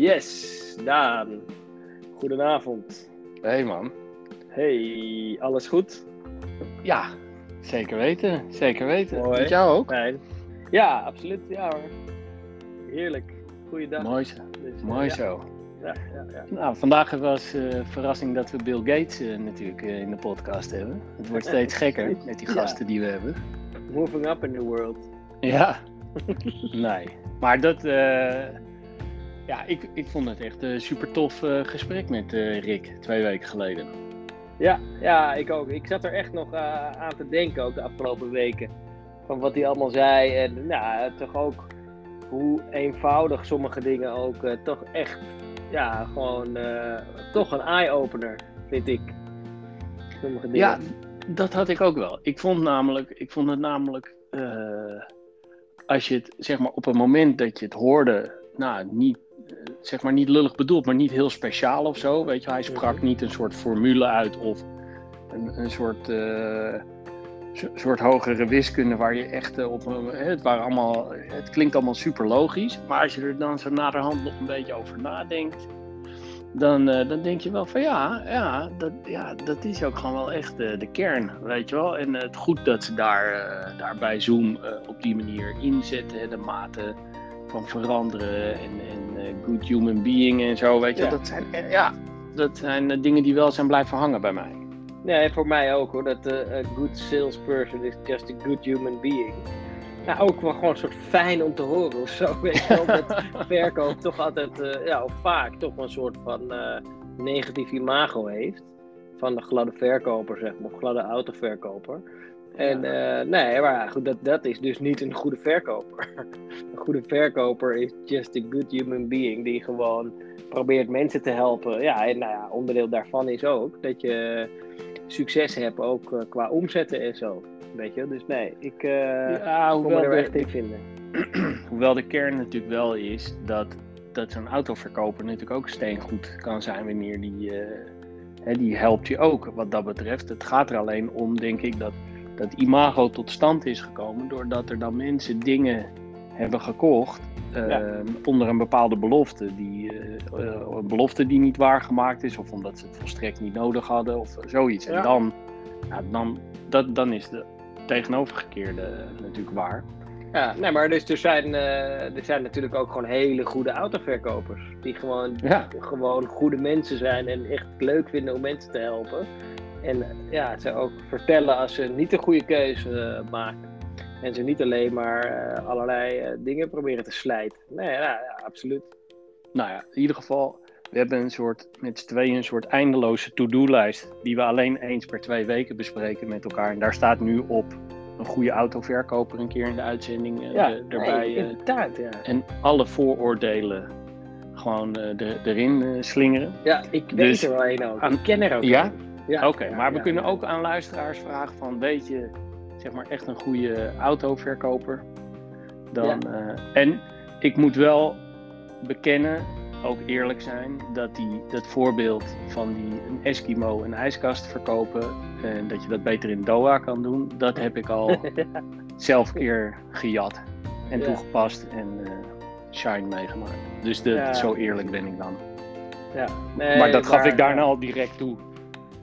Yes, Daan. Goedenavond. Hey man. Hey, alles goed? Ja, zeker weten. Zeker weten. Mooi. Met jou ook? Fijn. Ja, absoluut. Ja hoor. Heerlijk. Goeiedag. Mooi zo. Dus, eh, Mooi ja. zo. Ja, ja. Nou, vandaag was eh verrassing dat we Bill Gates eh, natuurlijk in de podcast hebben. Het wordt steeds gekker met die gasten die we hebben. Moving up in the world. Ja. nee. Maar dat, ja, ik, ik vond het echt een super tof eh, gesprek met eh, Rick twee weken geleden. Ja, ja, ik ook. Ik zat er echt nog eh, aan te denken ook de afgelopen weken. Van wat hij allemaal zei. En nou, toch ook hoe eenvoudig sommige dingen ook toch echt, ja, gewoon toch een eye-opener, vind ik. Sommige dingen. Ja, dat had ik ook wel. Ik vond, namelijk, ik vond het namelijk, als je het zeg maar op een moment dat je het hoorde, nou, niet, zeg maar niet lullig bedoeld, maar niet heel speciaal of zo. Weet je, hij sprak Mhm. niet een soort formule uit of een, een soort, eh, so- soort hogere wiskunde waar je echt eh, op. Het, waren allemaal, het klinkt allemaal super logisch, maar als je er dan zo naderhand nog een beetje over nadenkt dan, eh, dan denk je wel van ja, ja, dat, ja, dat is ook gewoon wel echt de kern, weet je wel. En het goed dat ze daar, daar bij Zoom op die manier inzetten, de mate van veranderen en, en good human being en zo, weet je. Ja. Dat zijn, eh, ja, dat zijn eh, dingen die wel zijn blijven hangen bij mij. Nee, voor mij ook hoor. Dat eh, a good salesperson is just a good human being. Ja, ook wel gewoon een soort fijn om te horen of zo. Weet je wel, dat verkoop toch altijd, eh, ja, of vaak toch een soort van eh, negatief imago heeft. Van de gladde verkoper, zeg maar, of gladde autoverkoper. En eh, nee, maar goed, dat, dat is dus niet een goede verkoper. Een goede verkoper is just a good human being die gewoon probeert mensen te helpen. Ja, en nou ja, onderdeel daarvan is ook dat je succes hebt ook eh, qua omzetten en zo. Weet je, dus nee, ik eh ja, hoewel er de, echt in vinden. hoewel de kern natuurlijk wel is dat, dat zo'n autoverkoper natuurlijk ook steengoed kan zijn wanneer die, hè, die helpt je ook wat dat betreft. Het gaat er alleen om, denk ik, dat dat imago tot stand is gekomen doordat er dan mensen dingen hebben gekocht eh, Ja. onder een bepaalde belofte. Die, eh, eh, een belofte die niet waargemaakt is of omdat ze het volstrekt niet nodig hadden of zoiets. Ja. En dan, ja, dan, dat, dan is de tegenovergekeerde natuurlijk waar. Ja, nee, maar dus er zijn, eh, er zijn natuurlijk ook gewoon hele goede autoverkopers. Die gewoon, Ja. gewoon goede mensen zijn en echt leuk vinden om mensen te helpen. En ja, ze ook vertellen als ze niet de goede keuze eh, maken. En ze niet alleen maar eh, allerlei eh, dingen proberen te slijten. Nee, ja, ja, absoluut. Nou ja, in ieder geval, we hebben een soort, met z'n tweeën een soort eindeloze to-do-lijst. Die we alleen eens per twee weken bespreken met elkaar. En daar staat nu op een goede autoverkoper een keer in de uitzending eh, Ja, er- erbij. nee, inderdaad, ja. en alle vooroordelen gewoon er- erin slingeren. Ja, ik weet Dus- er wel een ook. aan- Ik ken er ook Ja? een. Ja, Oké, maar we kunnen ook aan luisteraars vragen van, weet je, zeg maar echt een goede autoverkoper? Dan, eh, en ik moet wel bekennen, ook eerlijk zijn, dat die, dat voorbeeld van die een Eskimo een ijskast verkopen en dat je dat beter in Doha kan doen, dat heb ik al zelf een keer gejat en Ja. toegepast en eh, shine meegemaakt. Dus de, Ja. zo eerlijk ben ik dan. Nee, maar dat gaf ik daarna ja. al direct toe.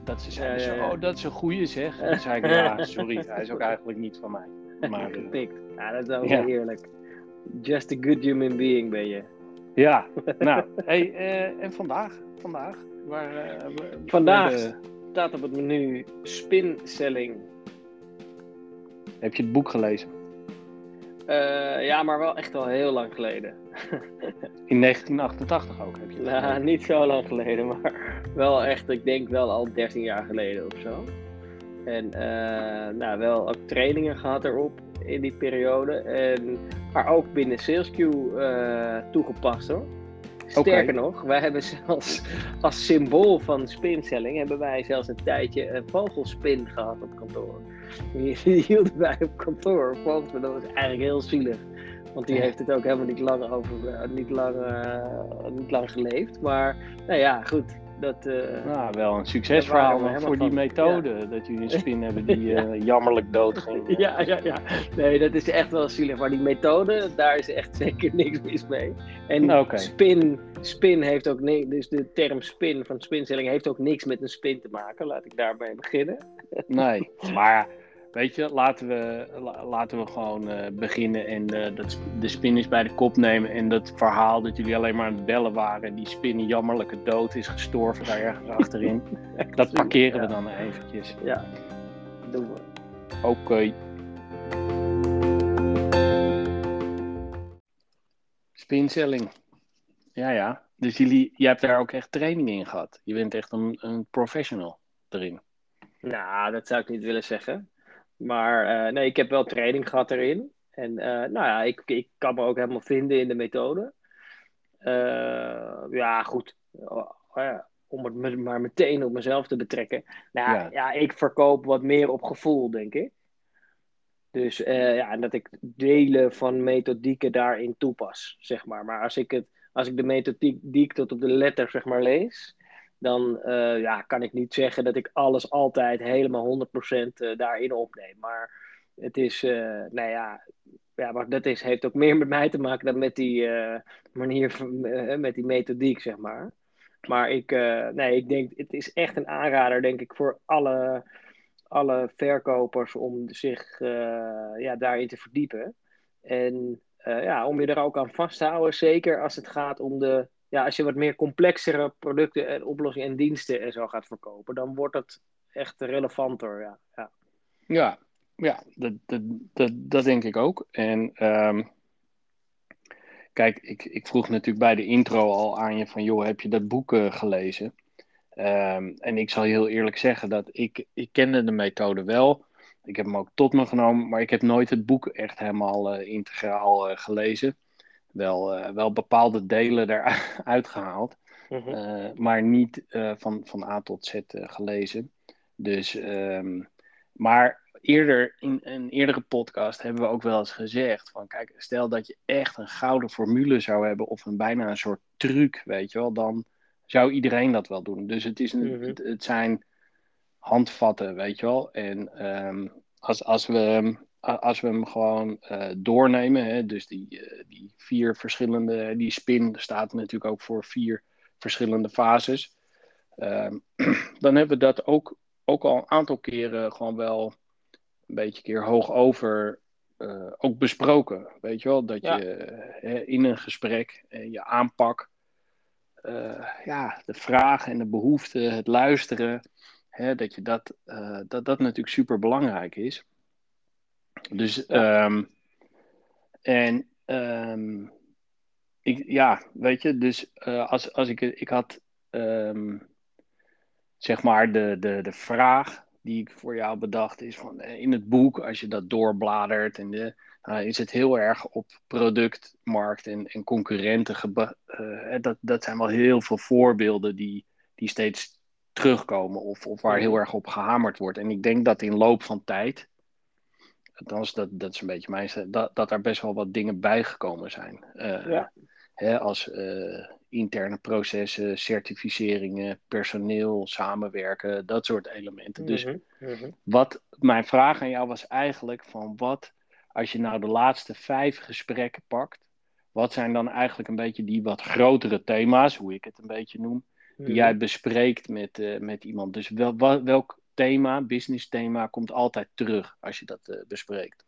Dat ze zeiden, Ja, ja, ja. zo, oh, dat is een goeie zeg. En zei ik, ja, sorry, hij is ook eigenlijk niet van mij. Maar eh, Gepikt. Ja, dat is ook Ja. wel eerlijk. Just a good human being ben je. ja, nou, hey, eh, en vandaag, vandaag, waar, eh, Vandaag staat op het menu spin selling. heb je het boek gelezen? Eh, ja, maar wel echt al heel lang geleden. In 1988 ook heb je Nou, niet zo lang geleden, maar wel echt, ik denk wel al 13 jaar geleden of zo. En eh, nou, wel ook trainingen gehad erop in die periode. En, maar ook binnen SalesQ eh, toegepast hoor. Sterker nog, wij hebben zelfs als symbool van spinselling hebben wij zelfs een tijdje een vogelspin gehad op kantoor. Die, die hielden wij op kantoor. Vogelspin, dat was eigenlijk heel zielig. Want die heeft het ook helemaal niet lang, over, eh, niet lang, eh, niet lang geleefd. Maar nou ja, goed. Dat, uh, nou, wel een succesverhaal voor die methode. Dat jullie een spin hebben die uh, jammerlijk doodging. ja, ja, ja. Nee, dat is echt wel zielig. Maar die methode, daar is echt zeker niks mis mee. En okay. spin, spin heeft ook niks. Dus de term spin van spinstelling heeft ook niks met een spin te maken. Laat ik daarbij beginnen. nee, maar Weet je, laten we, laten we gewoon uh, beginnen en uh, dat, de spinners bij de kop nemen. En dat verhaal dat jullie alleen maar aan het bellen waren. En die spin jammerlijke dood is gestorven daar ergens achterin. dat parkeren we dan eventjes. Ja, doen we. Oké. Okay. Spinselling. Ja, ja. Dus jullie, jij hebt daar ook echt training in gehad. Je bent echt een, een professional erin. Nou, dat zou ik niet willen zeggen. Maar uh, nee, ik heb wel training gehad erin. En uh, nou ja, ik, ik kan me ook helemaal vinden in de methode. Uh, ja, goed. Ja, om het maar meteen op mezelf te betrekken. Nou ja. ja, ik verkoop wat meer op gevoel, denk ik. Dus ja, en dat ik delen van methodieken daarin toepas, zeg maar. Maar als ik, het, als ik de methodiek tot op de letter, zeg maar, lees dan uh, ja, kan ik niet zeggen dat ik alles altijd helemaal 100% uh, daarin opneem. Maar het is, uh, nou ja, ja, dat is, heeft ook meer met mij te maken dan met die manier, van, met die methodiek, zeg maar. Maar ik, nee, ik denk, het is echt een aanrader, denk ik, voor alle, alle verkopers om zich ja, daarin te verdiepen. En ja, om je er ook aan vast te houden, zeker als het gaat om de ja, als je wat meer complexere producten en oplossingen en diensten en zo gaat verkopen, dan wordt het echt relevanter. Ja, ja. ja, ja dat, dat, dat, dat denk ik ook. En um, kijk, ik, ik vroeg natuurlijk bij de intro al aan je van, joh, heb je dat boek uh, gelezen? Um, en ik zal heel eerlijk zeggen dat ik, ik kende de methode wel. Ik heb hem ook tot me genomen, maar ik heb nooit het boek echt helemaal uh, integraal uh, gelezen wel, uh, wel bepaalde delen eruit gehaald. Mhm. Eh, maar niet uh, van, van A tot Z gelezen. Dus, um, maar eerder in een eerdere podcast hebben we ook wel eens gezegd: van kijk, stel dat je echt een gouden formule zou hebben, of een bijna een soort truc, weet je wel, dan zou iedereen dat wel doen. Dus het, is een, mm -hmm. het, het, zijn handvatten, weet je wel. En um, als, als we als we hem gewoon uh, doornemen, hè, dus die, uh, die vier verschillende, die spin staat natuurlijk ook voor vier verschillende fases. Uh, dan hebben we dat ook, ook al een aantal keren gewoon wel een beetje keer hoog over uh, ook besproken. Weet je wel, dat ja. je in een gesprek je aanpak, ja, de vragen en de behoeften, het luisteren, hè, dat, je dat, dat dat natuurlijk super belangrijk is. Dus, um, en um, ik, ja, weet je, dus uh, als, als ik, ik had, um, zeg maar, de, de, de vraag die ik voor jou bedacht is van eh, in het boek, als je dat doorbladert, en de, uh, is het heel erg op productmarkt en, en concurrenten. Uh, dat, dat zijn wel heel veel voorbeelden die, die steeds terugkomen of, of waar heel erg op gehamerd wordt. En ik denk dat in loop van tijd althans, dat, dat is een beetje mijn dat, dat er best wel wat dingen bijgekomen zijn. Uh, ja. hè, als uh, interne processen, certificeringen, personeel, samenwerken, dat soort elementen. Dus mm -hmm. wat mijn vraag aan jou was eigenlijk van wat, als je nou de laatste vijf gesprekken pakt, wat zijn dan eigenlijk een beetje die wat grotere thema's, hoe ik het een beetje noem, die mhm. jij bespreekt met, uh, met iemand? Dus wel, wel, welk thema, business thema, komt altijd terug als je dat uh, bespreekt?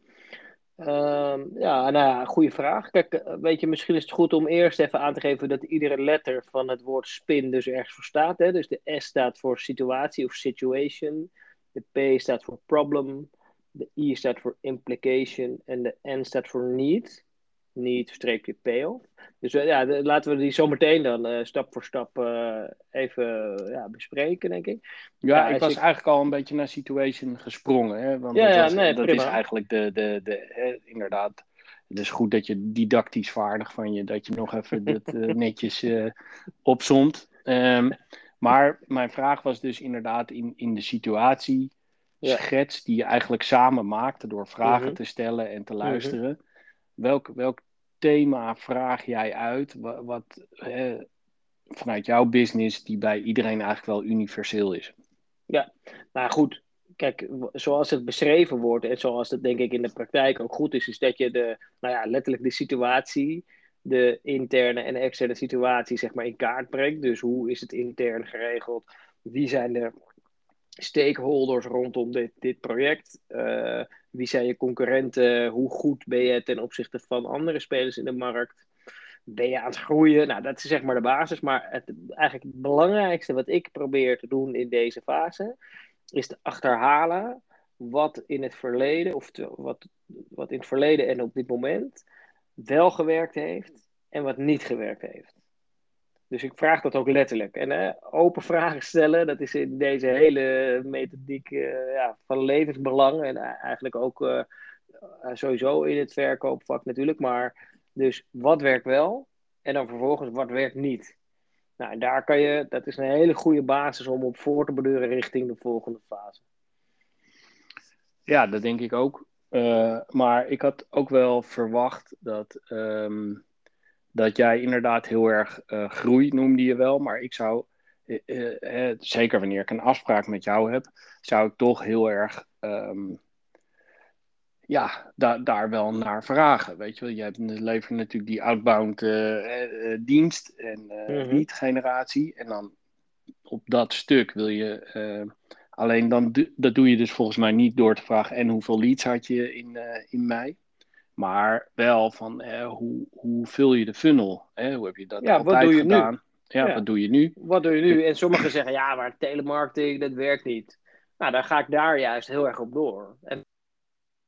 Um, ja, nou ja, goede vraag. Kijk, eh, weet je, misschien is het goed om eerst even aan te geven dat iedere letter van het woord spin dus ergens voor staat. Hè? Dus de S staat voor situatie of situation, de P staat voor problem, de I staat voor implication en de N staat voor need niet streepje payoff. Dus uh, ja, de, laten we die zometeen dan uh, stap voor stap uh, even ja, bespreken, denk ik. Ja, ik was ik... eigenlijk al een beetje naar situation gesprongen. Hè? Want ja, dat, was, nee, dat is eigenlijk de, de, de hè, inderdaad. Het is goed dat je didactisch vaardig van je, dat je nog even dat netjes opzond. Um, maar mijn vraag was dus inderdaad in, in de situatie, schets die je eigenlijk samen maakte door vragen Mhm. te stellen en te luisteren. Mm -hmm welk, welk thema vraag jij uit? Wat, vanuit jouw business die bij iedereen eigenlijk wel universeel is. Ja, nou goed. Kijk, zoals het beschreven wordt en zoals het denk ik in de praktijk ook goed is, is dat je de, nou ja, letterlijk de situatie, de interne en externe situatie, zeg maar, in kaart brengt. Dus hoe is het intern geregeld? Wie zijn de stakeholders rondom dit, dit project? Uh, wie zijn je concurrenten? Hoe goed ben je ten opzichte van andere spelers in de markt? Ben je aan het groeien? Nou, dat is zeg maar de basis. Maar het, eigenlijk het belangrijkste wat ik probeer te doen in deze fase, is te achterhalen wat in het verleden, of wat, wat in het verleden en op dit moment wel gewerkt heeft en wat niet gewerkt heeft. Dus ik vraag dat ook letterlijk. En open vragen stellen, dat is in deze hele methodiek uh, ja, van levensbelang. En eigenlijk ook uh, sowieso in het verkoopvak natuurlijk. Maar dus wat werkt wel en dan vervolgens wat werkt niet. Nou, daar kan je, dat is een hele goede basis om op voor te beduren richting de volgende fase. Ja, dat denk ik ook. Maar ik had ook wel verwacht dat. Um dat jij inderdaad heel erg uh, groei noemde je wel, maar ik zou, uh, uh, zeker wanneer ik een afspraak met jou heb, zou ik toch heel erg, um, ja, da daar wel naar vragen. Weet je wel, je hebt levert natuurlijk die outbound dienst en mm lead generatie en dan op dat stuk wil je, alleen dan, dat doe je dus volgens mij niet door te vragen en hoeveel leads had je in, in mei. Maar wel van eh, hoe, hoe vul je de funnel? Hè? Hoe heb je dat ja, altijd wat doe je gedaan? Nu? Ja, wat doe je nu? Wat doe je nu? En sommigen zeggen ja, maar telemarketing, dat werkt niet. Nou, dan ga ik daar juist heel erg op door. En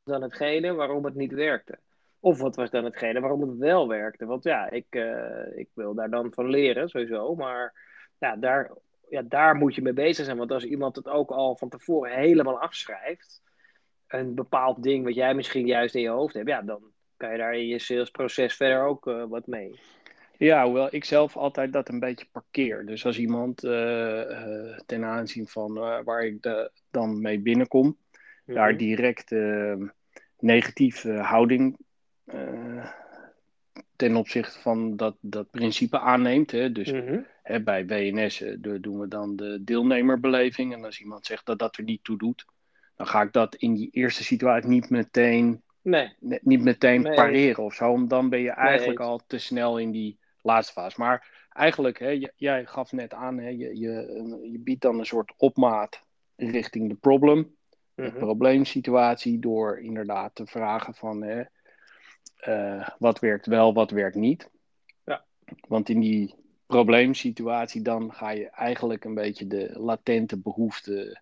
dan hetgene waarom het niet werkte. Of wat was dan hetgene waarom het wel werkte? Want ja, ik, uh, ik wil daar dan van leren, sowieso. Maar ja daar, ja, daar moet je mee bezig zijn. Want als iemand het ook al van tevoren helemaal afschrijft een bepaald ding wat jij misschien juist in je hoofd hebt, ja, dan kan je daar in je salesproces verder ook uh, wat mee. Ja, hoewel ik zelf altijd dat een beetje parkeer. Dus als iemand uh, uh, ten aanzien van waar ik de, dan mee binnenkom, mm -hmm. daar direct negatieve houding ten opzichte van dat, dat principe aanneemt. Hè. Dus mm -hmm. hè, bij WNS doen we dan de deelnemerbeleving. En als iemand zegt dat dat er niet toe doet, dan ga ik dat in die eerste situatie niet meteen, nee. niet meteen nee. pareren of zo. Want dan ben je eigenlijk nee. al te snel in die laatste fase. Maar eigenlijk, hè, jij gaf net aan, hè, je, je, je biedt dan een soort opmaat richting de problem, mm -hmm. de probleemsituatie, door inderdaad te vragen van hè, uh, wat werkt wel, wat werkt niet. Ja. Want in die probleemsituatie dan ga je eigenlijk een beetje de latente behoefte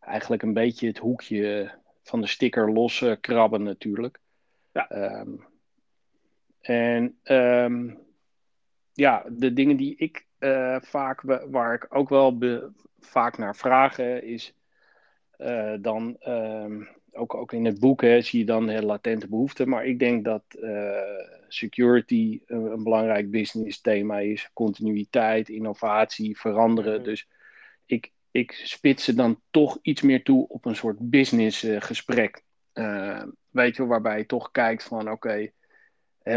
eigenlijk een beetje het hoekje van de sticker los krabben natuurlijk. Ja. Um, en um, ja, de dingen die ik uh, vaak, waar ik ook wel be, vaak naar vraag, is uh, dan, um, ook, ook in het boek hè, zie je dan de latente behoeften, maar ik denk dat uh, security een, een, belangrijk business thema is, continuïteit, innovatie, veranderen. -hmm. Dus ik, ik spits ze dan toch iets meer toe op een soort business uh, gesprek. Uh, weet je, waarbij je toch kijkt van oké, okay,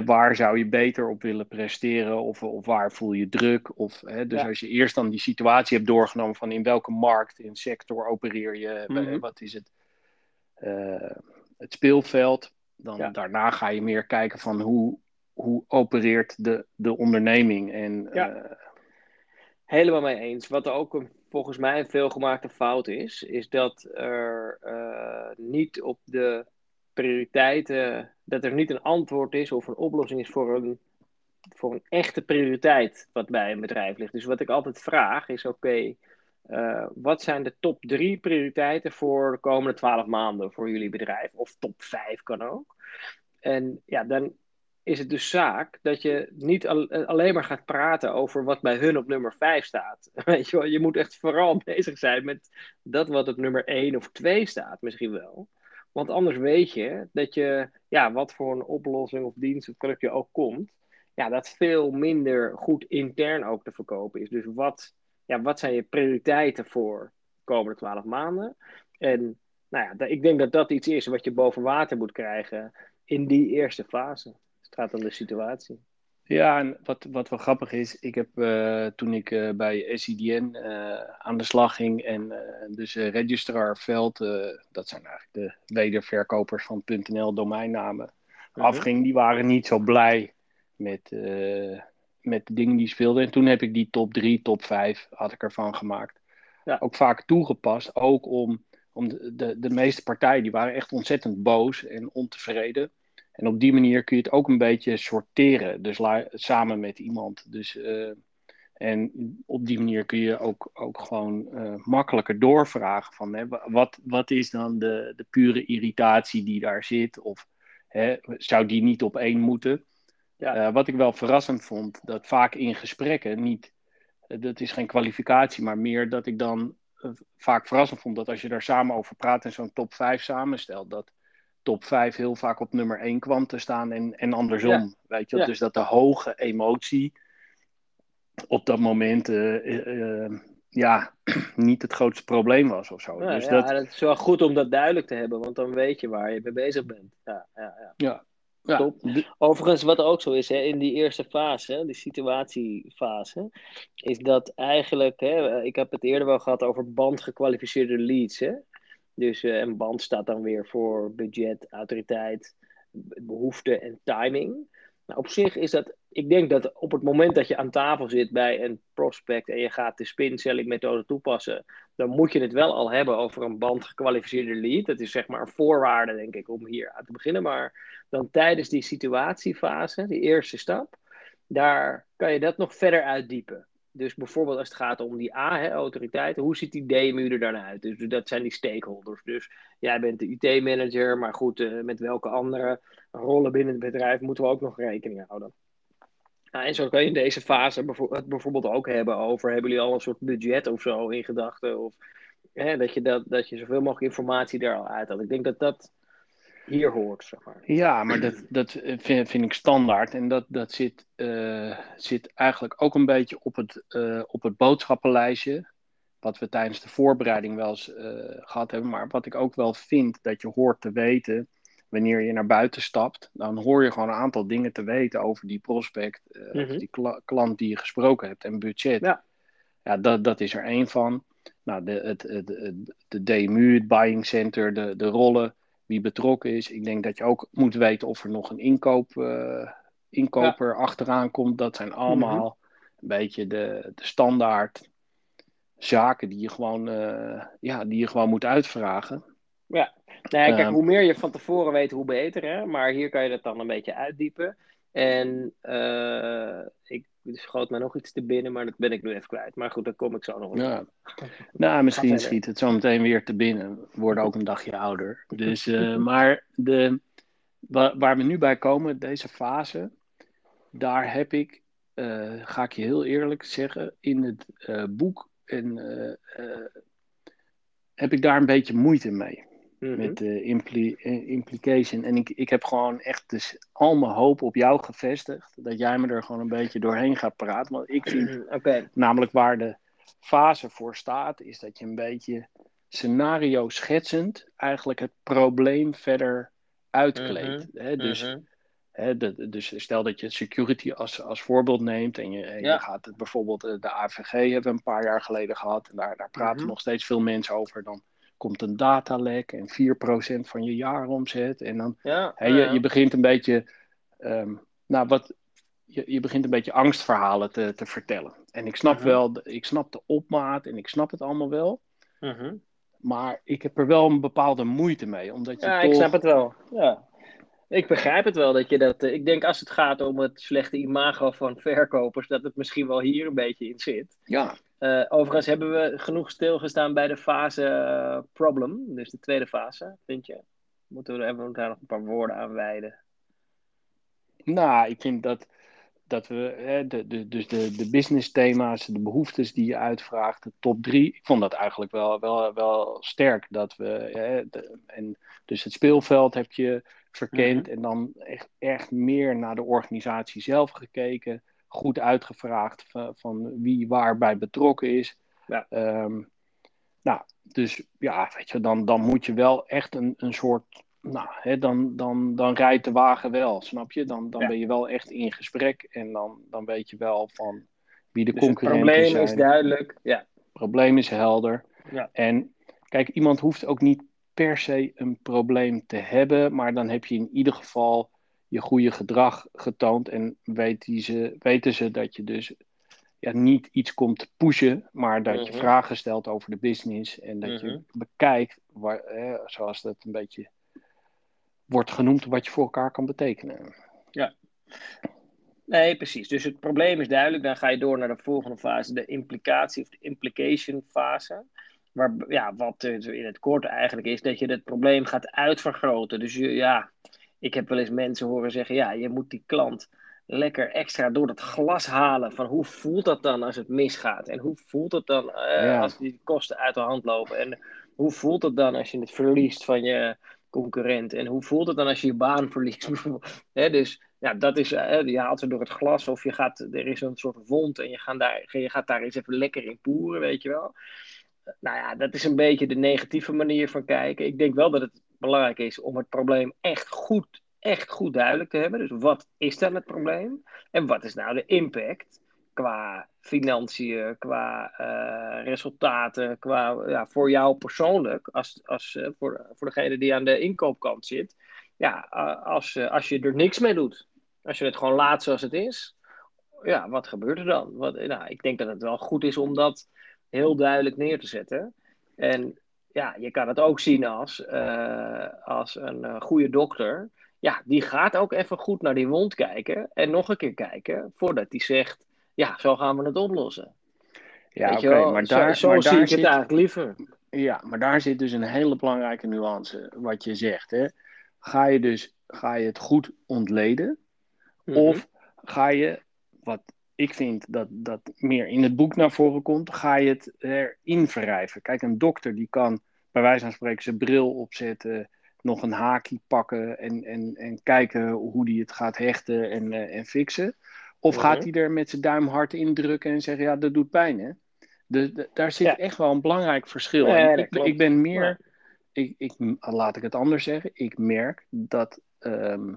waar zou je beter op willen presteren of, of waar voel je druk? Of, hè, dus ja. als je eerst dan die situatie hebt doorgenomen van in welke markt, in sector opereer je, mm -hmm. wat is het, uh, het speelveld, dan ja. daarna ga je meer kijken van hoe, hoe opereert de, de onderneming. En, ja. Helemaal mee eens. Wat ook een volgens mij een veelgemaakte fout is, is dat er uh, niet op de prioriteiten, dat er niet een antwoord is of een oplossing is voor een, voor een echte prioriteit wat bij een bedrijf ligt. Dus wat ik altijd vraag is: oké, uh, wat zijn de top drie prioriteiten voor de komende twaalf maanden voor jullie bedrijf? Of top vijf kan ook. En ja, dan is het dus zaak dat je niet al, alleen maar gaat praten over wat bij hun op nummer 5 staat. Weet je, wel? je moet echt vooral bezig zijn met dat wat op nummer 1 of 2 staat, misschien wel. Want anders weet je dat je, ja, wat voor een oplossing of dienst of product je ook komt, ja, dat veel minder goed intern ook te verkopen is. Dus wat, ja, wat zijn je prioriteiten voor de komende 12 maanden? En nou ja, ik denk dat dat iets is wat je boven water moet krijgen in die eerste fase. Het gaat om de situatie. Ja, en wat, wat wel grappig is, ik heb uh, toen ik uh, bij SIDN uh, aan de slag ging en dus Registrar Veld, dat zijn eigenlijk de wederverkopers van .nl domeinnamen, -huh. afging, die waren niet zo blij met, met de dingen die speelden. En toen heb ik die top 3, top 5 had ik ervan gemaakt. Ja. Ook vaak toegepast, ook om, om de, de, de meeste partijen, die waren echt ontzettend boos en ontevreden. En op die manier kun je het ook een beetje sorteren. Dus samen met iemand. Dus, uh, en op die manier kun je ook, ook gewoon uh, makkelijker doorvragen van hè, wat, wat is dan de, de pure irritatie die daar zit? Of hè, zou die niet op één moeten? Ja. Uh, wat ik wel verrassend vond, dat vaak in gesprekken niet, dat is geen kwalificatie, maar meer dat ik dan vaak verrassend vond dat als je daar samen over praat en zo'n top 5 samenstelt, dat top 5 heel vaak op nummer 1 kwam te staan en, en andersom. Weet je? Ja. Dus dat de hoge emotie op dat moment uh, uh, ja, niet het grootste probleem was of zo. Ja, dus ja, dat... het is wel goed om dat duidelijk te hebben, want dan weet je waar je mee bezig bent. Ja, ja, ja. ja. Ja. Top. Overigens, wat ook zo is, hè, in die eerste fase, de situatiefase, is dat eigenlijk, hè, ik heb het eerder wel gehad over bandgekwalificeerde leads. Hè? Dus uh, een band staat dan weer voor budget, autoriteit, behoefte en timing. Nou, op zich is dat, ik denk dat op het moment dat je aan tafel zit bij een prospect en je gaat de spin-selling methode toepassen, dan moet je het wel al hebben over een band gekwalificeerde lead. Dat is zeg maar een voorwaarde, denk ik, om hier aan te beginnen. Maar dan tijdens die situatiefase, die eerste stap, daar kan je dat nog verder uitdiepen. Dus bijvoorbeeld als het gaat om die A-autoriteiten, hoe ziet die DMU er dan uit? Dus dat zijn die stakeholders. Dus jij bent de IT-manager, maar goed, uh, met welke andere rollen binnen het bedrijf moeten we ook nog rekening houden? Nou, en zo kan je in deze fase het bijvoorbeeld ook hebben over, hebben jullie al een soort budget of zo in gedachten? Of hè, dat, je dat, dat je zoveel mogelijk informatie daar al uit had. Ik denk dat dat hier hoort, zeg maar. Ja, maar dat, dat vind, vind ik standaard. En dat, dat zit, uh, zit eigenlijk ook een beetje op het, uh, op het boodschappenlijstje. Wat we tijdens de voorbereiding wel eens uh, gehad hebben. Maar wat ik ook wel vind dat je hoort te weten. Wanneer je naar buiten stapt, dan hoor je gewoon een aantal dingen te weten over die prospect, mm -hmm. die kla klant die je gesproken hebt en budget. Ja, ja dat, dat is er één van. Nou, de, het, het, het, de DMU, het buying center, de, de rollen wie betrokken is. Ik denk dat je ook moet weten of er nog een inkoop, uh, inkoper ja. achteraan komt. Dat zijn allemaal mm -hmm. een beetje de, de standaard zaken die je gewoon, uh, ja, die je gewoon moet uitvragen. Ja, nou kijk, uh, hoe meer je van tevoren weet, hoe beter. Hè? Maar hier kan je dat dan een beetje uitdiepen. En uh, ik schoot mij nog iets te binnen, maar dat ben ik nu even kwijt. Maar goed, daar kom ik zo nog op. Ja. nou, misschien schiet het zo meteen weer te binnen. We worden ook een dagje ouder. Dus, uh, maar de, waar, waar, we nu bij komen, deze fase, daar heb ik, uh, ga ik je heel eerlijk zeggen, in het boek en, heb ik daar een beetje moeite mee. -hmm. Met de impli implication. En ik, ik heb gewoon echt dus al mijn hoop op jou gevestigd. Dat jij me er gewoon een beetje doorheen gaat praten. Want ik vind okay. namelijk waar de fase voor staat, is dat je een beetje scenario schetsend eigenlijk het probleem verder uitkleedt. -hmm. dus, de, dus stel dat je security als, als voorbeeld neemt en je, en ja. je gaat het, bijvoorbeeld de AVG hebben we een paar jaar geleden gehad. En daar, daar praten nog steeds veel mensen over. Dan komt een datalek en 4% van je jaaromzet. En dan ja, hè, je, je begint een beetje, um, nou wat, je, je begint een beetje angstverhalen te, te vertellen. En ik snap uh -huh. wel, ik snap de opmaat en ik snap het allemaal wel. Uh -huh. Maar ik heb er wel een bepaalde moeite mee. Omdat je ja, toch... ik snap het wel. Ja. Ik begrijp het wel dat je dat. Ik denk als het gaat om het slechte imago van verkopers, dat het misschien wel hier een beetje in zit. Ja. Uh, overigens hebben we genoeg stilgestaan bij de fase uh, problem, dus de tweede fase, vind je? Moeten we er daar nog een paar woorden aan wijden? Nou, ik vind dat, dat we, hè, de, de, dus de, de business thema's, de behoeftes die je uitvraagt, de top drie, ik vond dat eigenlijk wel, wel, wel sterk. Dat we, hè, de, en dus het speelveld heb je verkend mm -hmm. en dan echt, echt meer naar de organisatie zelf gekeken goed uitgevraagd van, van wie waarbij betrokken is. Ja. Um, nou, dus ja, weet je, dan, dan moet je wel echt een, een soort nou, hè, dan, dan, dan rijdt de wagen wel, snap je? Dan, dan Ja. ben je wel echt in gesprek en dan, dan weet je wel van wie de Dus het concurrenten probleem zijn. is duidelijk. Ja. Het probleem is helder. Ja. En kijk, iemand hoeft ook niet per se een probleem te hebben, maar dan heb je in ieder geval je goede gedrag getoond en weet die ze, weten ze dat je dus ja, niet iets komt te pushen, maar dat je Mhm. vragen stelt over de business en dat Mhm. je bekijkt, waar, zoals dat een beetje wordt genoemd, wat je voor elkaar kan betekenen. Nee, precies. Dus het probleem is duidelijk. Dan ga je door naar de volgende fase, de implicatie of de implication fase. Waar, ja, wat in het kort eigenlijk is, dat je het probleem gaat uitvergroten. Dus je, ja, ik heb wel eens mensen horen zeggen, ja, je moet die klant lekker extra door dat glas halen. Van hoe voelt dat dan als het misgaat? En hoe voelt het dan eh, Ja. als die kosten uit de hand lopen? En hoe voelt het dan als je het verliest van je concurrent? En hoe voelt het dan als je je baan verliest? dus ja, dat is, eh, je haalt ze door het glas of je gaat, er is een soort wond en je gaat daar, je gaat daar eens even lekker in poeren, weet je wel. Nou ja, dat is een beetje de negatieve manier van kijken. Ik denk wel dat het belangrijk is om het probleem echt goed, echt goed duidelijk te hebben. Dus wat is dan het probleem? En wat is nou de impact qua financiën, qua eh, resultaten, qua ja, voor jou persoonlijk, als, als, eh, voor, voor degene die aan de inkoopkant zit. Ja, als, eh, als je er niks mee doet, als je het gewoon laat zoals het is, ja, wat gebeurt er dan? Wat, nou, ik denk dat het wel goed is om dat heel duidelijk neer te zetten. En ja, je kan het ook zien als, eh, als een eh, goede dokter. Ja, die gaat ook even goed naar die wond kijken en nog een keer kijken voordat hij zegt, ja, zo gaan we het oplossen. Ja, oké, maar daar, zo, maar zie daar ik zit, het eigenlijk liever. Ja, maar daar zit dus een hele belangrijke nuance, wat je zegt. Hè? Ga je dus ga je het goed ontleden? Mhm. Of ga je, wat ik vind dat, dat meer in het boek naar voren komt, ga je het erin verrijven? Kijk, een dokter die kan bij wijze van spreken zijn bril opzetten, nog een haakje pakken en, en, en kijken hoe die het gaat hechten en, eh, en fixen. Of Mhm. gaat hij er met zijn duim hard indrukken en zeggen, ja, dat doet pijn, hè? De, de- daar zit Ja. echt wel een belangrijk verschil in. Ik, ik ben meer, Ja. ik, ik, laat ik het anders zeggen, ik merk dat, ehm,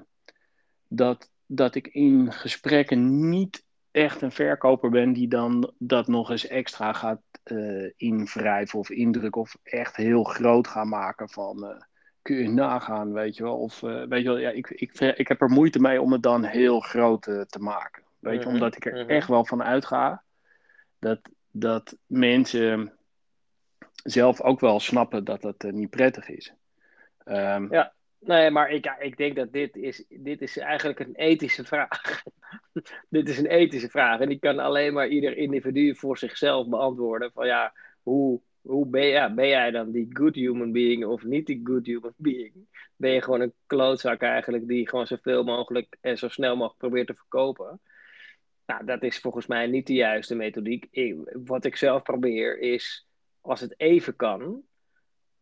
dat, dat ik in gesprekken niet echt een verkoper ben die dan dat nog eens extra gaat eh invrijven of indrukken of echt heel groot gaan maken van eh, kun je nagaan, weet je wel. Of eh, weet je wel, ja, ik, ik, ik heb er moeite mee om het dan heel groot te maken. Weet je, Mhm, omdat ik er mhm. echt wel van uitga dat, dat mensen zelf ook wel snappen dat dat niet prettig is. Ehm, Ja. Nee, maar ik, ik denk dat dit is, dit is eigenlijk een ethische vraag. dit is een ethische vraag. En die kan alleen maar ieder individu voor zichzelf beantwoorden. Van ja, hoe, hoe ben, ja, ben jij dan die good human being of niet die good human being? Ben je gewoon een klootzak eigenlijk die gewoon zoveel mogelijk en zo snel mogelijk probeert te verkopen? Nou, dat is volgens mij niet de juiste methodiek. Ik- wat ik zelf probeer is, als het even kan,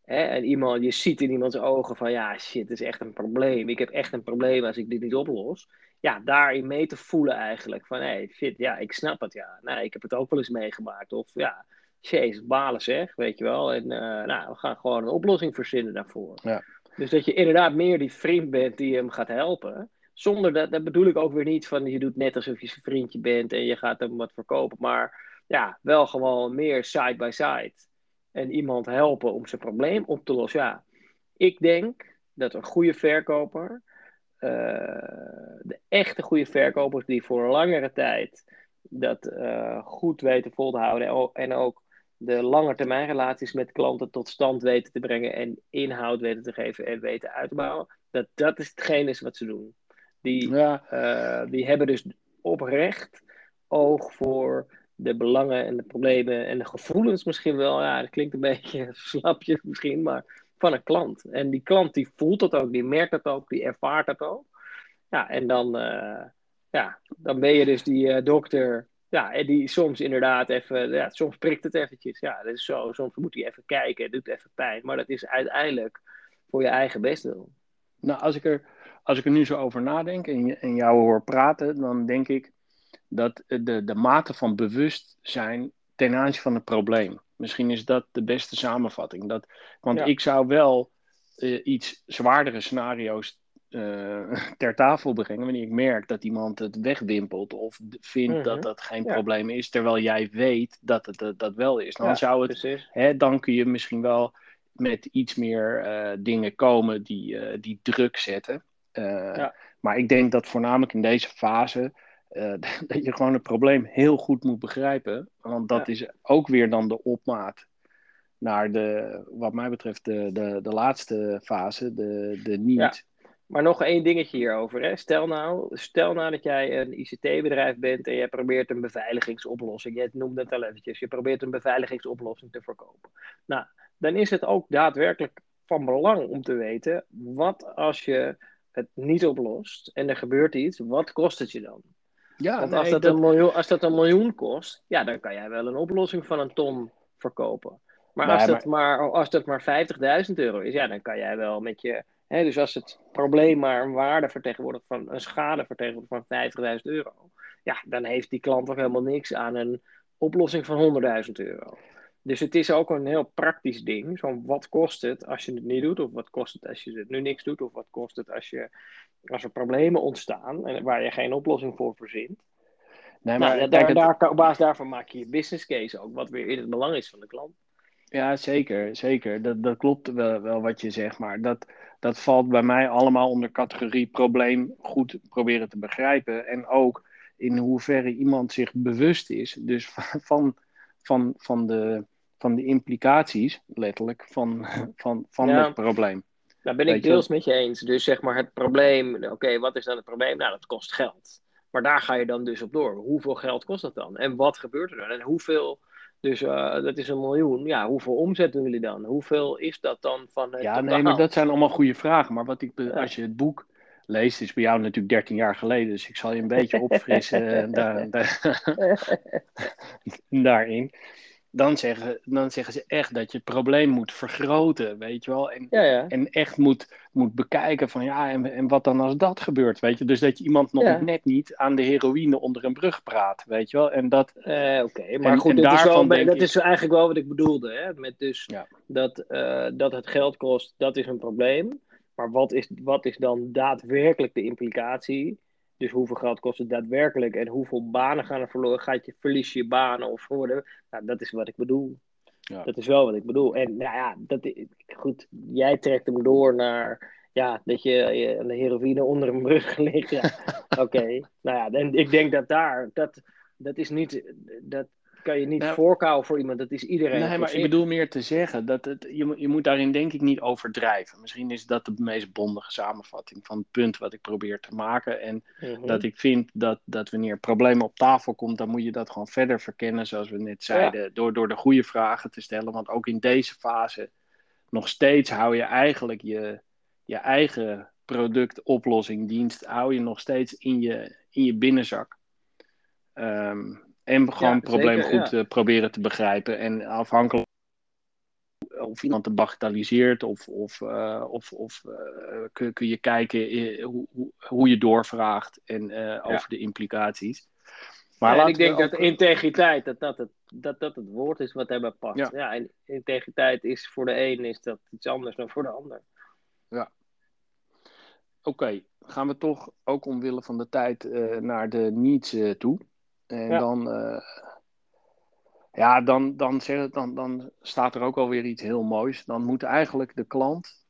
Hè, en iemand, je ziet in iemands ogen van ja, shit, dit is echt een probleem. Ik heb echt een probleem als ik dit niet oplos. Ja, daarin mee te voelen eigenlijk. Van hé, hey, shit, ja, ik snap het, ja. Nou, ik heb het ook wel eens meegemaakt. Of ja, jezus, balen zeg, weet je wel. En eh, nou, we gaan gewoon een oplossing verzinnen daarvoor. Ja. Dus dat je inderdaad meer die vriend bent die hem gaat helpen. Zonder dat, dat bedoel ik ook weer niet van je doet net alsof je zijn vriendje bent en je gaat hem wat verkopen. Maar ja, wel gewoon meer side by side en iemand helpen om zijn probleem op te lossen. Ja, ik denk dat een goede verkoper, eh, de echte goede verkopers die voor een langere tijd dat eh, goed weten vol te houden en ook- de lange termijn relaties met klanten tot stand weten te brengen en inhoud weten te geven en weten uit te bouwen, dat dat is hetgeen is wat ze doen. Die, ja, eh, die hebben dus oprecht oog voor de belangen en de problemen en de gevoelens misschien wel. Ja, dat klinkt een beetje slapje misschien, maar van een klant. En die klant die voelt dat ook, die merkt dat ook, die ervaart dat ook. Ja, en dan, eh, ja, dan ben je dus die eh, dokter. Ja, en die soms inderdaad even, ja, soms prikt het eventjes. Ja, dat is zo. Soms moet hij even kijken, het doet even pijn. Maar dat is uiteindelijk voor je eigen bestwil. Nou, als ik er, als ik er nu zo over nadenk en, en jou hoor praten, dan denk ik dat de, de mate van bewustzijn ten aanzien van het probleem. Misschien is dat de beste samenvatting. Dat, want Ja. ik zou wel eh, iets zwaardere scenario's eh, ter tafel brengen wanneer ik merk dat iemand het wegwimpelt of vindt dat Mhm. dat geen Ja. probleem is, terwijl jij weet dat het dat, dat wel is. Dan Ja, zou het, hè, dan kun je misschien wel met iets meer eh, dingen komen die, die druk zetten. Maar ik denk dat voornamelijk in deze fase eh, dat je gewoon het probleem heel goed moet begrijpen, want dat Ja. is ook weer dan de opmaat naar de, wat mij betreft, de, de, de laatste fase, de, de niet. Ja. Maar nog één dingetje hierover. Hè. Stel, nou, stel nou dat jij een ICT-bedrijf bent en je probeert een beveiligingsoplossing. Je noemde het al eventjes. Je probeert een beveiligingsoplossing te verkopen. Nou, dan is het ook daadwerkelijk van belang om te weten: wat als je het niet oplost en er gebeurt iets, wat kost het je dan? Ja, Want nee, als, dat dat- Een miljoen, als dat een miljoen kost, ja, dan kan jij wel een oplossing van een ton verkopen. Maar Nee, als dat maar, als dat maar 50.000 euro is, ja, dan kan jij wel met je. Hè, dus als het probleem maar een waarde vertegenwoordigt van een schade vertegenwoordigt van 50.000 euro, ja, dan heeft die klant toch helemaal niks aan een oplossing van 100.000 euro. Dus het is ook een heel praktisch ding. Zo, wat kost het als je het niet doet? Of wat kost het als je het nu niks doet? Of wat kost het als, je, als er problemen ontstaan en waar je geen oplossing voor verzint? nee, maar Nou, ja, kijk, daar, het- daar, op basis daarvan maak je je business case ook, wat weer in het belang is van de klant. Ja, zeker, zeker. Dat, dat klopt wel, wel wat je zegt, maar dat, dat valt bij mij allemaal onder categorie probleem goed proberen te begrijpen. En ook in hoeverre iemand zich bewust is, dus van, van, van, de, van de implicaties, letterlijk, van, van, van Ja. het probleem. Daar ben ik deels met je eens. Dus zeg maar het probleem, oké, wat is dan het probleem? Nou, dat kost geld. Maar daar ga je dan dus op door. Hoeveel geld kost dat dan? En wat gebeurt er dan? En hoeveel, dus eh, dat is een miljoen. Ja, hoeveel omzet doen jullie dan? Hoeveel is dat dan van het Ja, nee, maar dat zijn allemaal goede vragen. Maar wat ik, Ja. als je het boek leest, is bij jou natuurlijk 13 jaar geleden, dus ik zal je een beetje opfrissen eh, daar, daar- daarin. Dan zeggen, dan zeggen ze echt dat je het probleem moet vergroten, weet je wel. En, Ja, ja. en echt moet, moet bekijken van ja, en, en wat dan als dat gebeurt, weet je. Dus dat je iemand nog Ja. net niet aan de heroïne onder een brug praat, weet je wel. En dat, Eh, Oké, maar En- goed, en dit is wel, daarvan dat ik- is eigenlijk wel wat ik bedoelde. Hè? Met dus dat, eh, dat het geld kost, dat is een probleem. Maar wat is, wat is dan daadwerkelijk de implicatie? Dus hoeveel geld kost het daadwerkelijk en hoeveel banen gaan er verloren? Gaat je, verlies je banen of worden? Nou, dat is wat ik bedoel. Ja. Dat is wel wat ik bedoel. En nou ja, dat, goed, jij trekt hem door naar ja, dat je, je aan de heroïne onder een brug ligt. Ja. Oké, nou ja, en ik denk dat daar, dat, dat is niet, dat kan je niet Nou, voorkouwen voor iemand. Dat is iedereen. Nee, maar ik bedoel meer te zeggen dat het, je, moet- je moet daarin denk ik niet overdrijven. Misschien is dat de meest bondige samenvatting van het punt wat ik probeer te maken. En Mhm. dat ik vind dat, dat wanneer problemen op tafel komt, dan moet je dat gewoon verder verkennen, zoals we net zeiden, door, door de goede vragen te stellen. Want ook in deze fase nog steeds hou je eigenlijk je, je eigen product, oplossing, dienst, hou je nog steeds in je, in je binnenzak. Ehm, en gewoon Ja, zeker, goed eh, proberen te begrijpen. En afhankelijk of iemand het bagatelliseert of, of, eh, of, of eh, kun, kun je kijken hoe, hoe, hoe je doorvraagt en over de implicaties. Maar Ja, en ik denk dat integriteit, dat dat het, dat dat het woord is wat daarbij past. Ja. Ja. en integriteit is voor de een is dat iets anders dan voor de ander. Oké, gaan we toch ook omwille van de tijd naar de needs toe. En Ja. dan, eh, ja, dan, dan, zeg, dan, dan staat er ook alweer iets heel moois. Dan moet eigenlijk de klant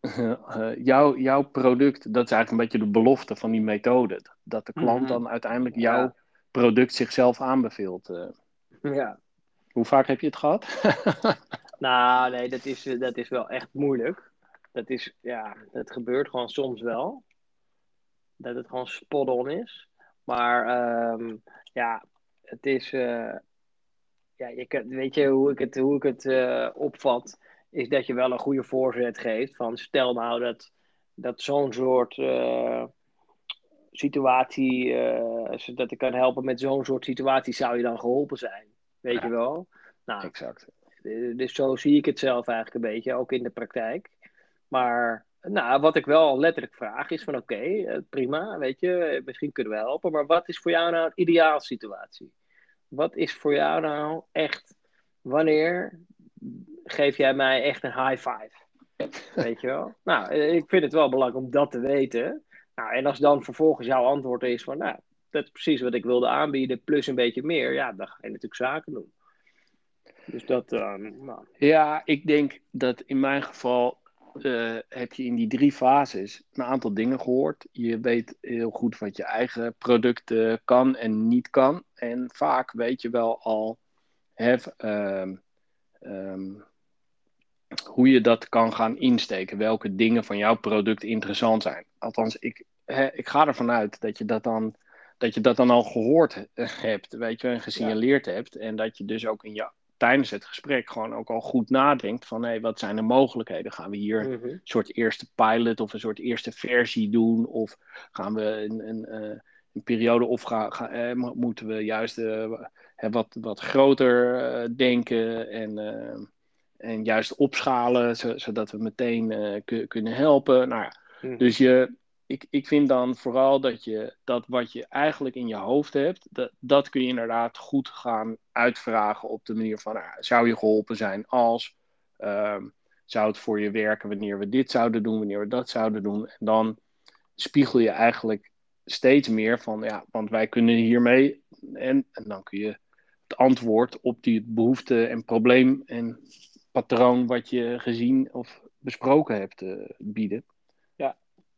eh, jouw, jouw product, dat is eigenlijk een beetje de belofte van die methode. Dat de klant Mhm. dan uiteindelijk Ja. jouw product zichzelf aanbeveelt. eh. Ja. hoe vaak heb je het gehad? Nou, nee, dat is, dat is wel echt moeilijk. Dat is, ja, dat gebeurt gewoon soms wel. Dat het gewoon spot on is. Maar ehm, ja, het is. eh, ja, je weet je hoe ik het, hoe ik het eh, opvat? Is dat je wel een goede voorzet geeft. Van stel nou dat, dat zo'n soort eh, situatie. zodat ik kan helpen met zo'n soort situatie, zou je dan geholpen zijn. Weet Ja. je wel? Nou, exact. Dus zo zie ik het zelf eigenlijk een beetje, ook in de praktijk. Maar nou, wat ik wel letterlijk vraag is van oké, eh, prima, weet je, eh, misschien kunnen we helpen. Maar wat is voor jou nou een ideaal situatie? Wat is voor jou nou echt, wanneer geef jij mij echt een high five? Weet je wel? Nou, ik vind het wel belangrijk om dat te weten. Nou, en als dan vervolgens jouw antwoord is van, nou, dat is precies wat ik wilde aanbieden, plus een beetje meer, ja, dan ga je natuurlijk zaken doen. Dus dat, uh, nou. Ja, ik denk dat in mijn geval uh, heb je in die drie fases een aantal dingen gehoord. Je weet heel goed wat je eigen product uh, kan en niet kan. En vaak weet je wel al um, um, hoe je dat kan gaan insteken. Welke dingen van jouw product interessant zijn. Althans, ik, hè, ik ga ervan uit dat je dat dan, dat je dat dan al gehoord hebt, weet je, en gesignaleerd ja. hebt. En dat je dus ook in je, tijdens het gesprek gewoon ook al goed nadenkt van hé, hey, wat zijn de mogelijkheden? Gaan we hier Mhm. een soort eerste pilot of een soort eerste versie doen? Of gaan we een, een, eh, een periode of ga, ga, eh, mo- moeten we juist eh, wat, wat groter eh, denken en, en juist opschalen, zo- zodat we meteen ku- kunnen helpen? Nou ja, Mhm. dus je, ik, ik vind dan vooral dat je dat wat je eigenlijk in je hoofd hebt, dat, dat kun je inderdaad goed gaan uitvragen op de manier van, nou, zou je geholpen zijn als, ehm, zou het voor je werken wanneer we dit zouden doen, wanneer we dat zouden doen. En dan spiegel je eigenlijk steeds meer van, ja, want wij kunnen hiermee, en, en dan kun je het antwoord op die behoefte en probleem en patroon wat je gezien of besproken hebt eh, bieden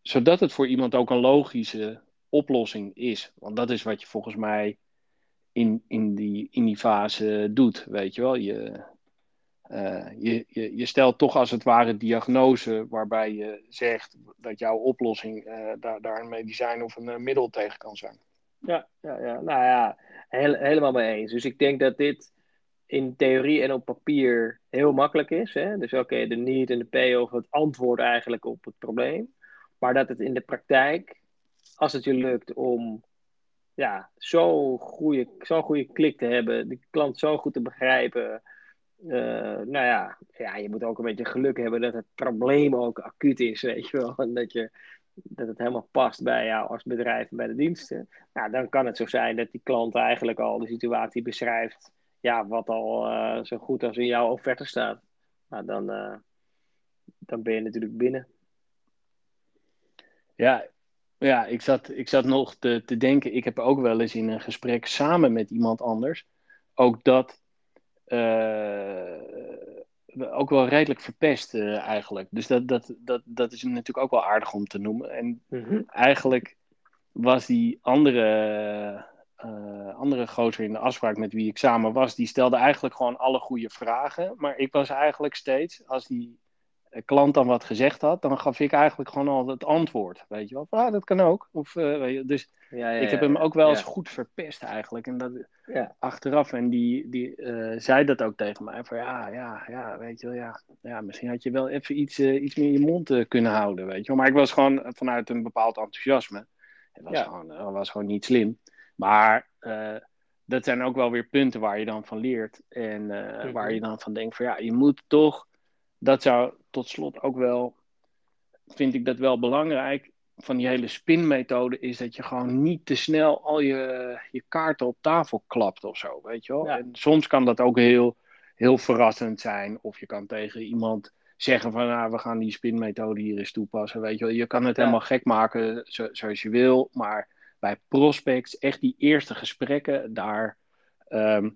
zodat het voor iemand ook een logische oplossing is. Want dat is wat je volgens mij in, in, die, in die fase doet, weet je wel. Je, eh, je, je, stelt toch als het ware diagnose waarbij je zegt dat jouw oplossing eh, daar, daar een medicijn of een eh, middel tegen kan zijn. Ja, ja, ja. nou ja, helemaal mee eens. Dus ik denk dat dit in theorie en op papier heel makkelijk is. Hè? Dus oké, de need en de payoff, het antwoord eigenlijk op het probleem. Maar dat het in de praktijk, als het je lukt om ja, zo'n goede, zo'n goede klik te hebben, die klant zo goed te begrijpen. eh, nou ja, ja, je moet ook een beetje geluk hebben dat het probleem ook acuut is, weet je wel. En dat, je, dat het helemaal past bij jou als bedrijf en bij de diensten. Nou, dan kan het zo zijn dat die klant eigenlijk al de situatie beschrijft. Ja, wat al eh, zo goed als in jouw offerte staat. Nou, dan, eh, dan ben je natuurlijk binnen. Ja, ja ik, zat, ik zat nog te, te denken, ik heb ook wel eens in een gesprek samen met iemand anders, ook dat eh, ook wel redelijk verpest eh, eigenlijk. Dus dat, dat, dat, dat is natuurlijk ook wel aardig om te noemen. En Mhm. eigenlijk was die andere, eh, andere gozer in de afspraak met wie ik samen was, die stelde eigenlijk gewoon alle goede vragen. Maar ik was eigenlijk steeds, als die klant dan wat gezegd had, dan gaf ik eigenlijk gewoon al het antwoord. Weet je wel, ah, dat kan ook. Of, eh, weet je, dus Ja, ja, ik heb ja, hem ook wel eens goed verpest eigenlijk. En dat ja. achteraf, en die, die eh, zei dat ook tegen mij, van ja, ja, ja, weet je wel, ja. ja misschien had je wel even iets, eh, iets meer je mond eh, kunnen houden, weet je wel. Maar ik was gewoon vanuit een bepaald enthousiasme. Het was, Ja. gewoon, was gewoon niet slim. Maar eh, dat zijn ook wel weer punten waar je dan van leert. En eh, Mhm. waar je dan van denkt van ja, je moet toch, dat zou tot slot ook wel, vind ik dat wel belangrijk, van die hele spinmethode is dat je gewoon niet te snel al je, je kaarten op tafel klapt of zo, weet je wel. Ja. En soms kan dat ook heel, heel verrassend zijn. Of je kan tegen iemand zeggen van, nou, we gaan die spinmethode hier eens toepassen, weet je wel. Je kan het Ja. helemaal gek maken zo- zoals je wil, maar bij prospects, echt die eerste gesprekken, daar, ehm,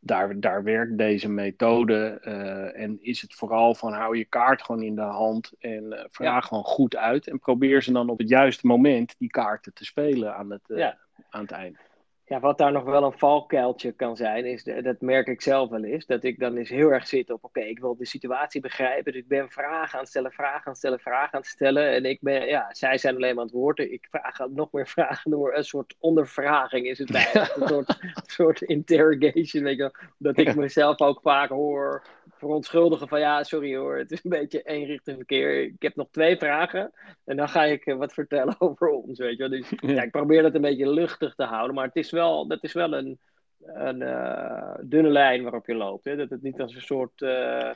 daar, daar werkt deze methode. eh, en is het vooral van hou je kaart gewoon in de hand en eh, vraag gewoon goed uit. En probeer ze dan op het juiste moment die kaarten te spelen aan het, Ja. aan het eind. Ja, wat daar nog wel een valkuiltje kan zijn, is, de- dat merk ik zelf wel eens, dat ik dan eens heel erg zit op, oké, ik wil de situatie begrijpen, dus ik ben vragen aan het stellen, vragen aan het stellen, vragen aan het stellen, en ik ben, ja, zij zijn alleen maar aan het ik vraag nog meer vragen door, een soort ondervraging is het bijna, een soort, soort interrogation, weet je dat ik mezelf ook vaak hoor verontschuldigen van, ja, sorry hoor, het is een beetje eenrichting verkeer, ik heb nog twee vragen, en dan ga ik eh, wat vertellen over ons, weet je wel, dus ja, ik probeer dat een beetje luchtig te houden, maar het is wel, dat is wel een, een eh, dunne lijn waarop je loopt. Hè? Dat het niet als een soort ja,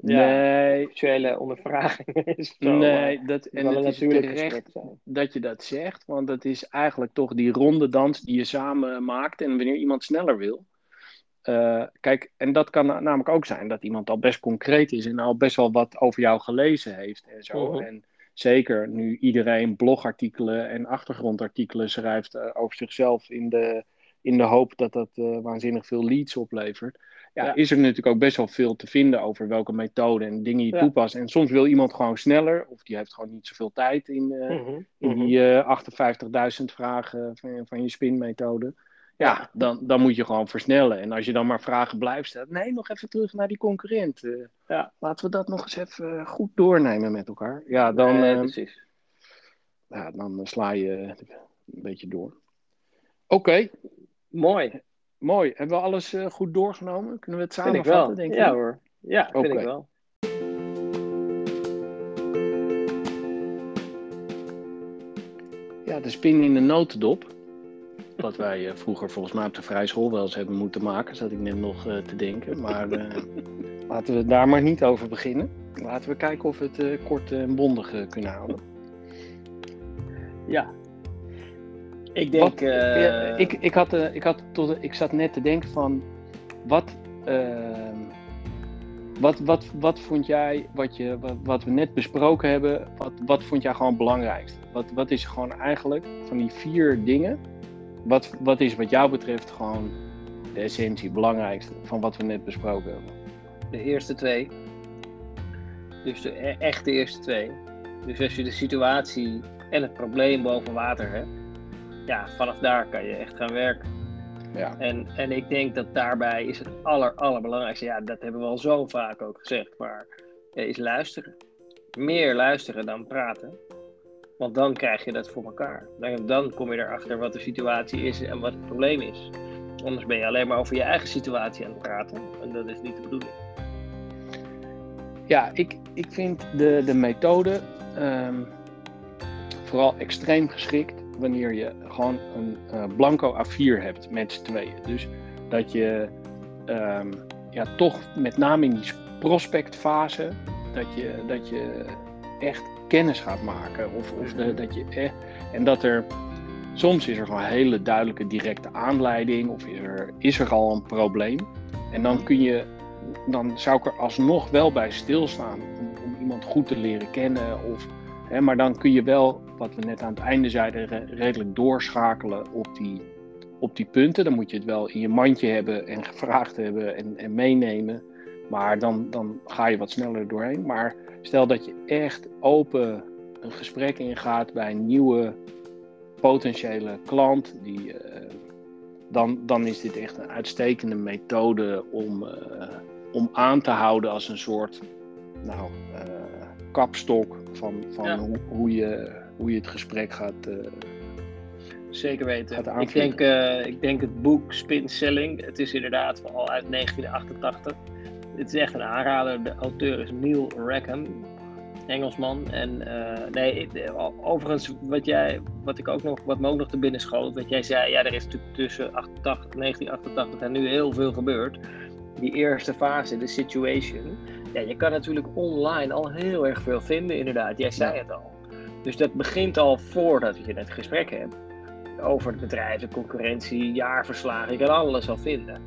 Nee, officiële ondervraging is. Zo, nee dat, en het een is terecht dat je dat zegt, want het is eigenlijk toch die ronde dans die je samen maakt. En wanneer iemand sneller wil, eh, kijk, en dat kan namelijk ook zijn dat iemand al best concreet is en al best wel wat over jou gelezen heeft en zo. Mhm. En zeker nu iedereen blogartikelen en achtergrondartikelen schrijft eh, over zichzelf in de, in de hoop dat dat eh, waanzinnig veel leads oplevert. Ja, Ja. is er natuurlijk ook best wel veel te vinden over welke methode en dingen je Ja. toepast. En soms wil iemand gewoon sneller, of die heeft gewoon niet zoveel tijd in, Mhm, in mhm. die eh 58.000 vragen van, van je spinmethode. Ja, dan, dan moet je gewoon versnellen. En als je dan maar vragen blijft stellen. Nee, nog even terug naar die concurrent. Eh, Ja. Laten we dat nog eens even eh, goed doornemen met elkaar. Ja, dan, Nee, eh, precies. ja, dan eh, sla je een beetje door. Oké, Mooi, mooi. Hebben we alles eh, goed doorgenomen? Kunnen we het vind ik samenvatten, denk je? Ja hoor, ja, vind Oké. ik wel. Ja, de spin in de notendop. Wat wij eh, vroeger volgens mij op de vrije school wel eens hebben moeten maken, zat ik net nog eh, te denken. Maar eh, laten we daar maar niet over beginnen. Laten we kijken of we het kort en bondig kunnen houden. Ja. Ik denk... Wat- Ja, ik, ik, had, ik, had tot, ik zat net te denken van, wat, ehm, wat, wat, wat vond jij, wat, je, wat, wat we net besproken hebben, wat, wat vond jij gewoon het belangrijkste? Wat, wat is gewoon eigenlijk van die vier dingen, wat, wat is wat jou betreft gewoon de essentie, het belangrijkste van wat we net besproken hebben? De eerste twee. Dus de, e- echt de eerste twee. Dus als je de situatie en het probleem boven water hebt, ja, vanaf daar kan je echt gaan werken. Ja, En, en ik denk dat daarbij is het aller, allerbelangrijkste, ja, dat hebben we al zo vaak ook gezegd, maar is luisteren. Meer luisteren dan praten. Want dan krijg je dat voor elkaar. Dan, kom je erachter wat de situatie is en wat het probleem is. Anders ben je alleen maar over je eigen situatie aan het praten. En dat is niet de bedoeling. ja ik, ik vind de, de methode ehm, vooral extreem geschikt wanneer je gewoon een eh, blanco A4 hebt met z'n tweeën. Dus dat je ehm, ja, toch met name in die prospectfase, dat je, dat je echt kennis gaat maken. Of, dat je en dat er soms is er gewoon een hele duidelijke directe aanleiding of is er, is er al een probleem. En dan kun je, dan zou ik er alsnog wel bij stilstaan om, om iemand goed te leren kennen. Of, hè, maar dan kun je wel, wat we net aan het einde zeiden, re- redelijk doorschakelen op die, op die punten. Dan moet je het wel in je mandje hebben en gevraagd hebben en, en meenemen. Maar dan, dan ga je wat sneller doorheen. Maar stel dat je echt open een gesprek ingaat bij een nieuwe potentiële klant, die, eh, dan, dan is dit echt een uitstekende methode om, eh, om aan te houden als een soort nou, eh, kapstok van, van Ja. hoe, hoe, je, hoe je het gesprek gaat. Zeker Gaat weten. Ik denk, ik denk het boek Spin Selling, het is inderdaad al uit 1988. Het is echt een aanrader. De auteur is Neil Rackham, Engelsman. En eh, nee, overigens, wat, jij, wat, ik ook nog, wat me ook nog te binnen schoot, wat jij zei, ja, er is natuurlijk tussen 88, 1988 en nu heel veel gebeurd. Die eerste fase, de situation. Ja, je kan natuurlijk online al heel erg veel vinden, inderdaad. Jij zei het al. Dus dat begint al voordat je het gesprek hebt over het bedrijf, de concurrentie, jaarverslagen. Je kan alles al vinden.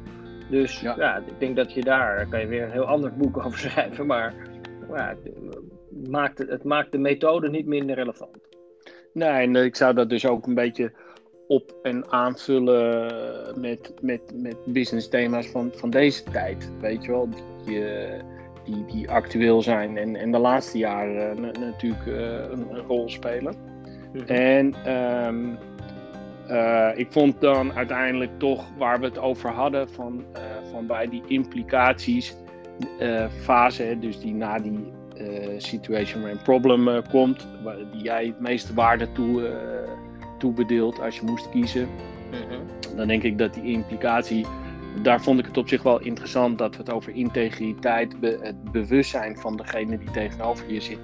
Dus Ja. ja. ik denk dat je daar, kan je weer een heel ander boek over schrijven. Maar ja, het, maakt, het, maakt de methode niet minder relevant. Nee, en ik zou dat dus ook een beetje op en aanvullen met, met, met business thema's van, van deze tijd. Weet je wel, die, eh, die, die actueel zijn en, en de laatste jaren eh, na- natuurlijk eh, een, een rol spelen. En ehm, eh, ik vond dan uiteindelijk toch waar we het over hadden, van, eh, van bij die implicaties eh, fase, dus die na die situation a problem komt, waar, die jij het meeste waarde toe, toebedeelt als je moest kiezen, Mhm. dan denk ik dat die implicatie, daar vond ik het op zich wel interessant dat we het over integriteit, be- het bewustzijn van degene die tegenover je zit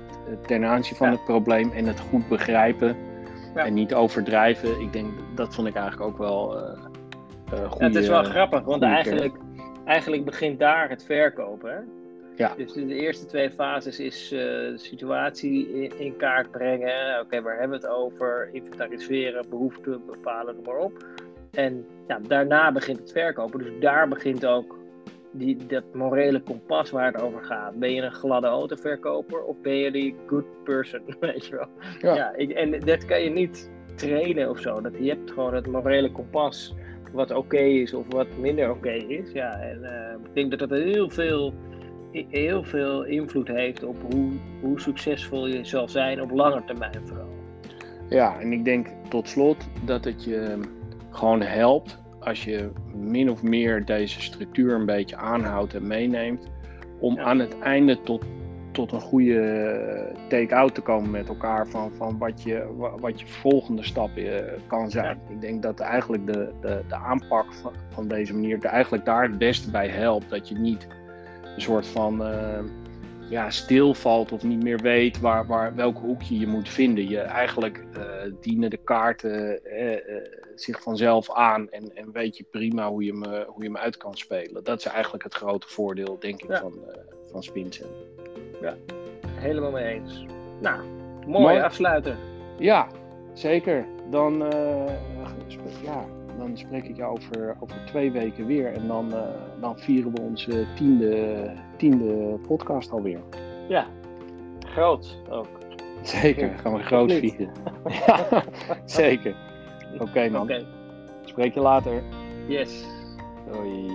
ten aanzien van Ja. het probleem en het goed begrijpen Ja. en niet overdrijven. Ik denk, dat vond ik eigenlijk ook wel eh eh Ja, het is wel grappig, want eigenlijk, eigenlijk begint daar het verkopen. Hè? Ja. Dus de, de eerste twee fases is eh, de situatie in, in kaart brengen. Oké, waar hebben we het over? Inventariseren, behoeften bepalen, noem maar op. en ja, daarna begint het verkopen. Dus daar begint ook die, dat morele kompas waar het over gaat. Ben je een gladde autoverkoper of ben je die good person? Weet je wel. Ja. Ja, ik, en dat kan je niet trainen of zo. Dat, je hebt gewoon het morele kompas wat oké is of wat minder oké is. Ja, en eh, ik denk dat dat heel veel, heel veel invloed heeft op hoe, hoe succesvol je zal zijn op lange termijn vooral. Ja, en ik denk tot slot dat het je gewoon helpt als je min of meer deze structuur een beetje aanhoudt en meeneemt. Om Ja. aan het einde tot, tot een goede take-out te komen met elkaar van, van wat, je, wa- wat je volgende stap eh, kan zijn. Ik denk dat eigenlijk de, de, de aanpak van, van deze manier er eigenlijk daar het beste bij helpt. Dat je niet een soort van eh, ja, stilvalt of niet meer weet waar, waar, welk hoekje je moet vinden. Je eigenlijk eh, dienen de kaarten zich vanzelf aan en, en weet je prima hoe je, hem, eh, hoe je hem uit kan spelen. Dat is eigenlijk het grote voordeel, denk ik, Ja. van, eh van Spinsen. Helemaal mee eens. Nou, mooi, Mooi. afsluiten. Ja, zeker. Dan, eh, ja, dan spreek ik jou over, over twee weken weer. En dan, eh, dan vieren we onze tiende, tiende podcast alweer. Ja, groot ook. Zeker, gaan we groot vieren. ja, zeker. Oké man, Oké, spreek je later. yes. Doei.